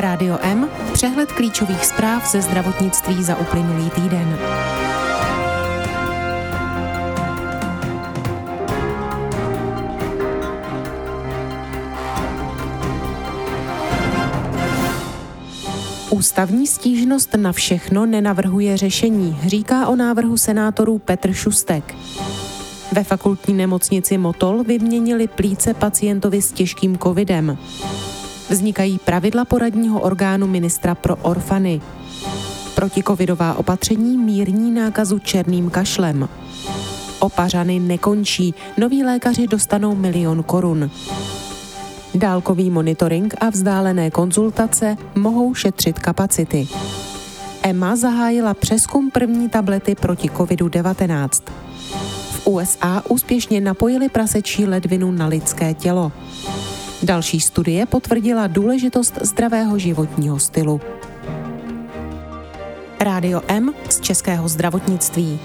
Rádio M, přehled klíčových zpráv ze zdravotnictví za uplynulý týden. Ústavní stížnost na všechno nenavrhuje řešení, říká o návrhu senátorů Petr Šustek. Ve fakultní nemocnici Motol vyměnili plíce pacientovi s těžkým covidem. Vznikají pravidla poradního orgánu ministra pro orfany. Protikovidová opatření mírní nákazu černým kašlem. Opařany nekončí, noví lékaři dostanou milion korun. Dálkový monitoring a vzdálené konzultace mohou šetřit kapacity. EMA zahájila přeskum první tablety proti COVID-19. V USA úspěšně napojili prasečí ledvinu na lidské tělo. Další studie potvrdila důležitost zdravého životního stylu. Rádio M z Českého zdravotnictví.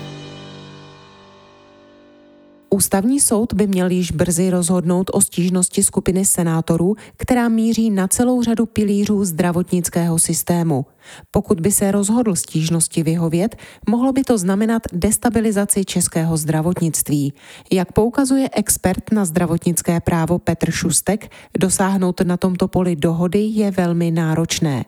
Ústavní soud by měl již brzy rozhodnout o stížnosti skupiny senátorů, která míří na celou řadu pilířů zdravotnického systému. Pokud by se rozhodl stížnosti vyhovět, mohlo by to znamenat destabilizaci českého zdravotnictví. Jak poukazuje expert na zdravotnické právo Petr Šustek, dosáhnout na tomto poli dohody je velmi náročné.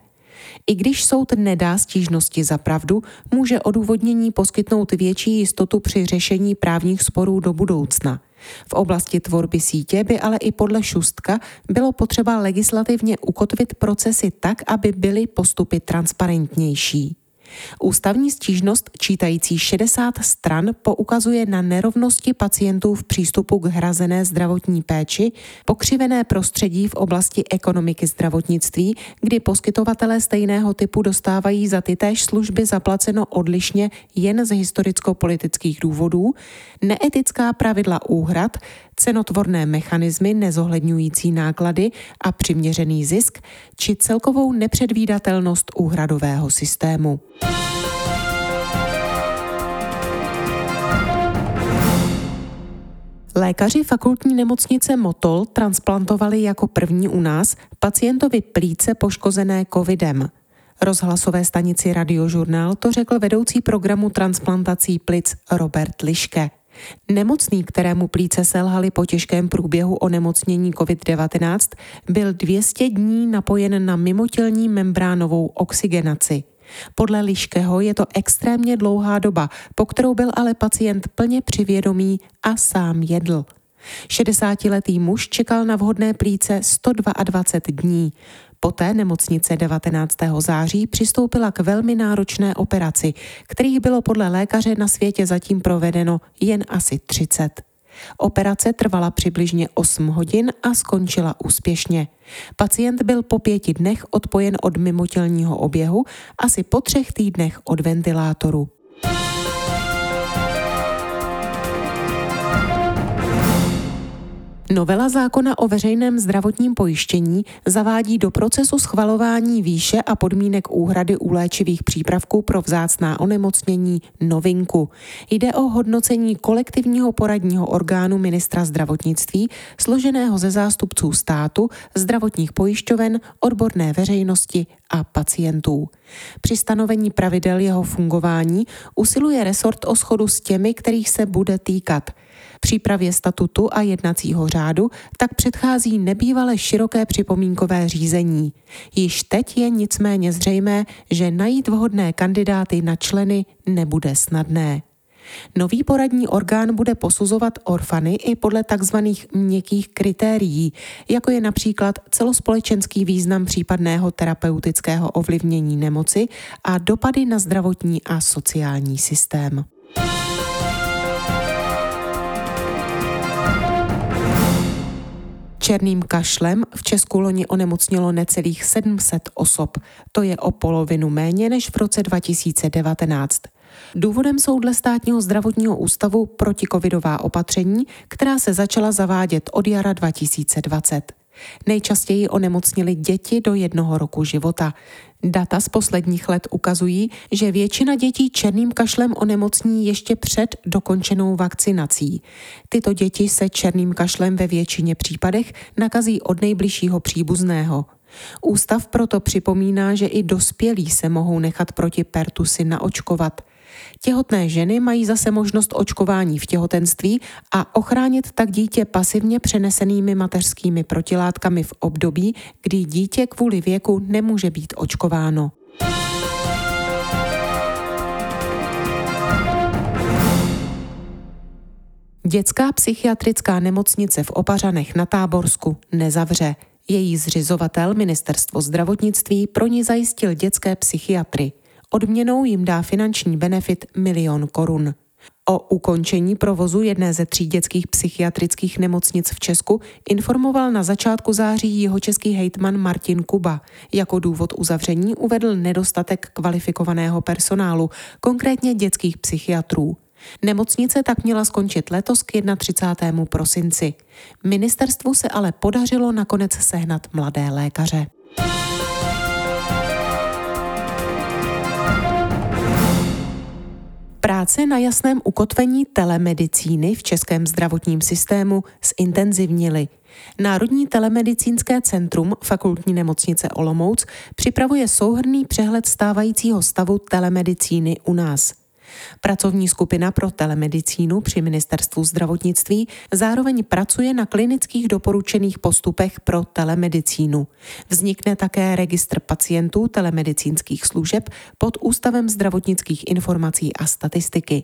I když soud nedá stížnosti za pravdu, může odůvodnění poskytnout větší jistotu při řešení právních sporů do budoucna. V oblasti tvorby sítě by ale i podle Šustka bylo potřeba legislativně ukotvit procesy tak, aby byly postupy transparentnější. Ústavní stížnost čítající 60 stran poukazuje na nerovnosti pacientů v přístupu k hrazené zdravotní péči, pokřivené prostředí v oblasti ekonomiky zdravotnictví, kdy poskytovatelé stejného typu dostávají za ty též služby zaplaceno odlišně jen z historicko-politických důvodů, neetická pravidla úhrad, cenotvorné mechanismy nezohledňující náklady a přiměřený zisk, či celkovou nepředvídatelnost úhradového systému. Lékaři fakultní nemocnice Motol transplantovali jako první u nás pacientovi plíce poškozené covidem. Rozhlasové stanici Radiožurnál to řekl vedoucí programu transplantací plic Robert Liške. Nemocný, kterému plíce selhaly po těžkém průběhu onemocnění COVID-19, byl 200 dní napojen na mimotělní membránovou oxygenaci. Podle Liškého je to extrémně dlouhá doba, po kterou byl ale pacient plně přivědomý a sám jedl. 60-letý muž čekal na vhodné plíce 122 dní. Poté nemocnice 19. září přistoupila k velmi náročné operaci, kterých bylo podle lékaře na světě zatím provedeno jen asi 30. Operace trvala přibližně 8 hodin a skončila úspěšně. Pacient byl po pěti dnech odpojen od mimotělního oběhu, asi po třech týdnech od ventilátoru. Novela zákona o veřejném zdravotním pojištění zavádí do procesu schvalování výše a podmínek úhrady u léčivých přípravků pro vzácná onemocnění novinku. Jde o hodnocení kolektivního poradního orgánu ministra zdravotnictví, složeného ze zástupců státu, zdravotních pojišťoven, odborné veřejnosti a pacientů. Při stanovení pravidel jeho fungování usiluje resort o schodu s těmi, kterých se bude týkat – Přípravě statutu a jednacího řádu tak předchází nebývalé široké připomínkové řízení. Již teď je nicméně zřejmé, že najít vhodné kandidáty na členy nebude snadné. Nový poradní orgán bude posuzovat orfany i podle tzv. měkkých kritérií, jako je například celospolečenský význam případného terapeutického ovlivnění nemoci a dopady na zdravotní a sociální systém. Černým kašlem v Česku loni onemocnilo necelých 700 osob. To je o polovinu méně než v roce 2019. Důvodem jsou dle státního zdravotního ústavu protikovidová opatření, která se začala zavádět od jara 2020. Nejčastěji onemocnili děti do jednoho roku života. Data z posledních let ukazují, že většina dětí černým kašlem onemocní ještě před dokončenou vakcinací. Tyto děti se černým kašlem ve většině případech nakazí od nejbližšího příbuzného. Ústav proto připomíná, že i dospělí se mohou nechat proti pertusy naočkovat. Těhotné ženy mají zase možnost očkování v těhotenství a ochránit tak dítě pasivně přenesenými mateřskými protilátkami v období, kdy dítě kvůli věku nemůže být očkováno. Dětská psychiatrická nemocnice v Opařanech na Táborsku nezavře. Její zřizovatel, ministerstvo zdravotnictví, pro ní zajistil dětské psychiatry. Odměnou jim dá finanční benefit milion korun. O ukončení provozu jedné ze tří dětských psychiatrických nemocnic v Česku informoval na začátku září jeho český hejtman Martin Kuba. Jako důvod uzavření uvedl nedostatek kvalifikovaného personálu, konkrétně dětských psychiatrů. Nemocnice tak měla skončit letos k 31. prosinci. Ministerstvu se ale podařilo nakonec sehnat mladé lékaře. Práce na jasném ukotvení telemedicíny v českém zdravotním systému zintenzivnily. Národní telemedicínské centrum fakultní nemocnice Olomouc připravuje souhrný přehled stávajícího stavu telemedicíny u nás – Pracovní skupina pro telemedicínu při ministerstvu zdravotnictví zároveň pracuje na klinických doporučených postupech pro telemedicínu. Vznikne také registr pacientů telemedicínských služeb pod Ústavem zdravotnických informací a statistiky.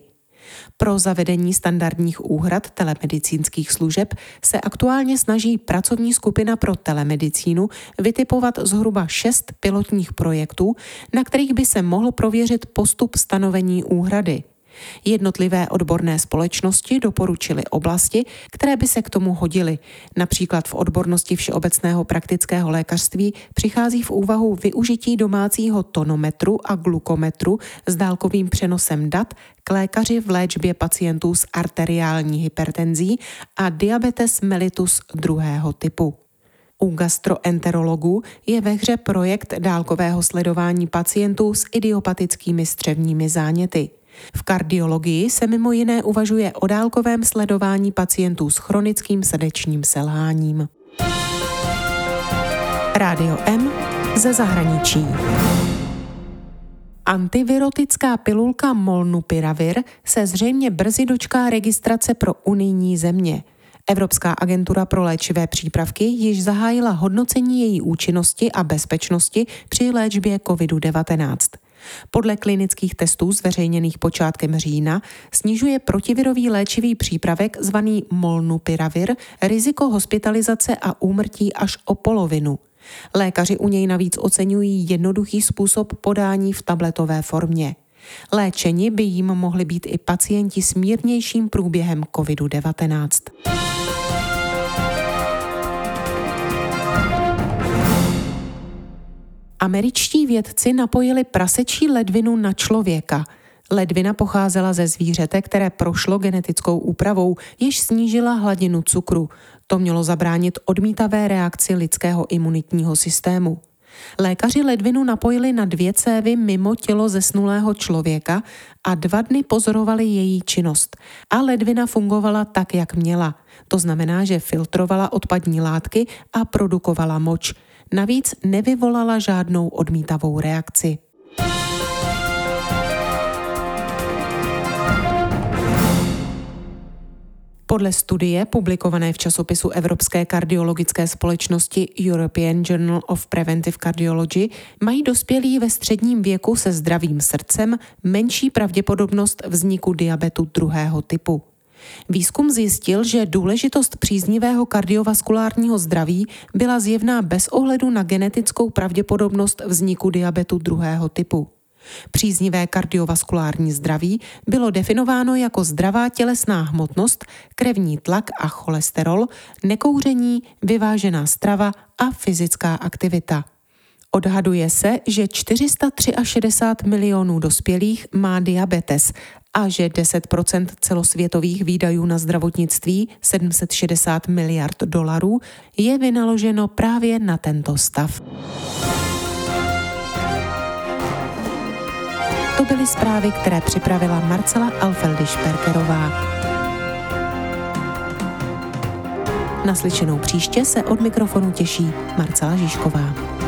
Pro zavedení standardních úhrad telemedicínských služeb se aktuálně snaží pracovní skupina pro telemedicínu vytipovat zhruba šest pilotních projektů, na kterých by se mohl prověřit postup stanovení úhrady. Jednotlivé odborné společnosti doporučily oblasti, které by se k tomu hodily. Například v odbornosti všeobecného praktického lékařství přichází v úvahu využití domácího tonometru a glukometru s dálkovým přenosem dat k lékaři v léčbě pacientů s arteriální hypertenzí a diabetes mellitus druhého typu. U gastroenterologů je ve hře projekt dálkového sledování pacientů s idiopatickými střevními záněty. V kardiologii se mimo jiné uvažuje o dálkovém sledování pacientů s chronickým srdečním selháním. Rádio M ze zahraničí. Antivirotická pilulka Molnupiravir se zřejmě brzy dočká registrace pro unijní země. Evropská agentura pro léčivé přípravky již zahájila hodnocení její účinnosti a bezpečnosti při léčbě COVID-19. Podle klinických testů zveřejněných počátkem října snižuje protivirový léčivý přípravek zvaný molnupiravir riziko hospitalizace a úmrtí až o polovinu. Lékaři u něj navíc oceňují jednoduchý způsob podání v tabletové formě. Léčeni by jim mohli být i pacienti s mírnějším průběhem COVID-19. Američtí vědci napojili prasečí ledvinu na člověka. Ledvina pocházela ze zvířete, které prošlo genetickou úpravou, jež snížila hladinu cukru. To mělo zabránit odmítavé reakci lidského imunitního systému. Lékaři ledvinu napojili na dvě cévy mimo tělo zesnulého člověka a dva dny pozorovali její činnost. A ledvina fungovala tak, jak měla. To znamená, že filtrovala odpadní látky a produkovala moč. Navíc nevyvolala žádnou odmítavou reakci. Podle studie publikované v časopisu Evropské kardiologické společnosti European Journal of Preventive Cardiology mají dospělí ve středním věku se zdravým srdcem menší pravděpodobnost vzniku diabetu druhého typu. Výzkum zjistil, že důležitost příznivého kardiovaskulárního zdraví byla zjevná bez ohledu na genetickou pravděpodobnost vzniku diabetu druhého typu. Příznivé kardiovaskulární zdraví bylo definováno jako zdravá tělesná hmotnost, krevní tlak a cholesterol, nekouření, vyvážená strava a fyzická aktivita. Odhaduje se, že 463 milionů dospělých má diabetes a že 10% celosvětových výdajů na zdravotnictví, 760 miliard dolarů, je vynaloženo právě na tento stav. To byly zprávy, které připravila Marcela Alfeldy-Šperkerová. Naslyšenou příště se od mikrofonu těší Marcela Žižková.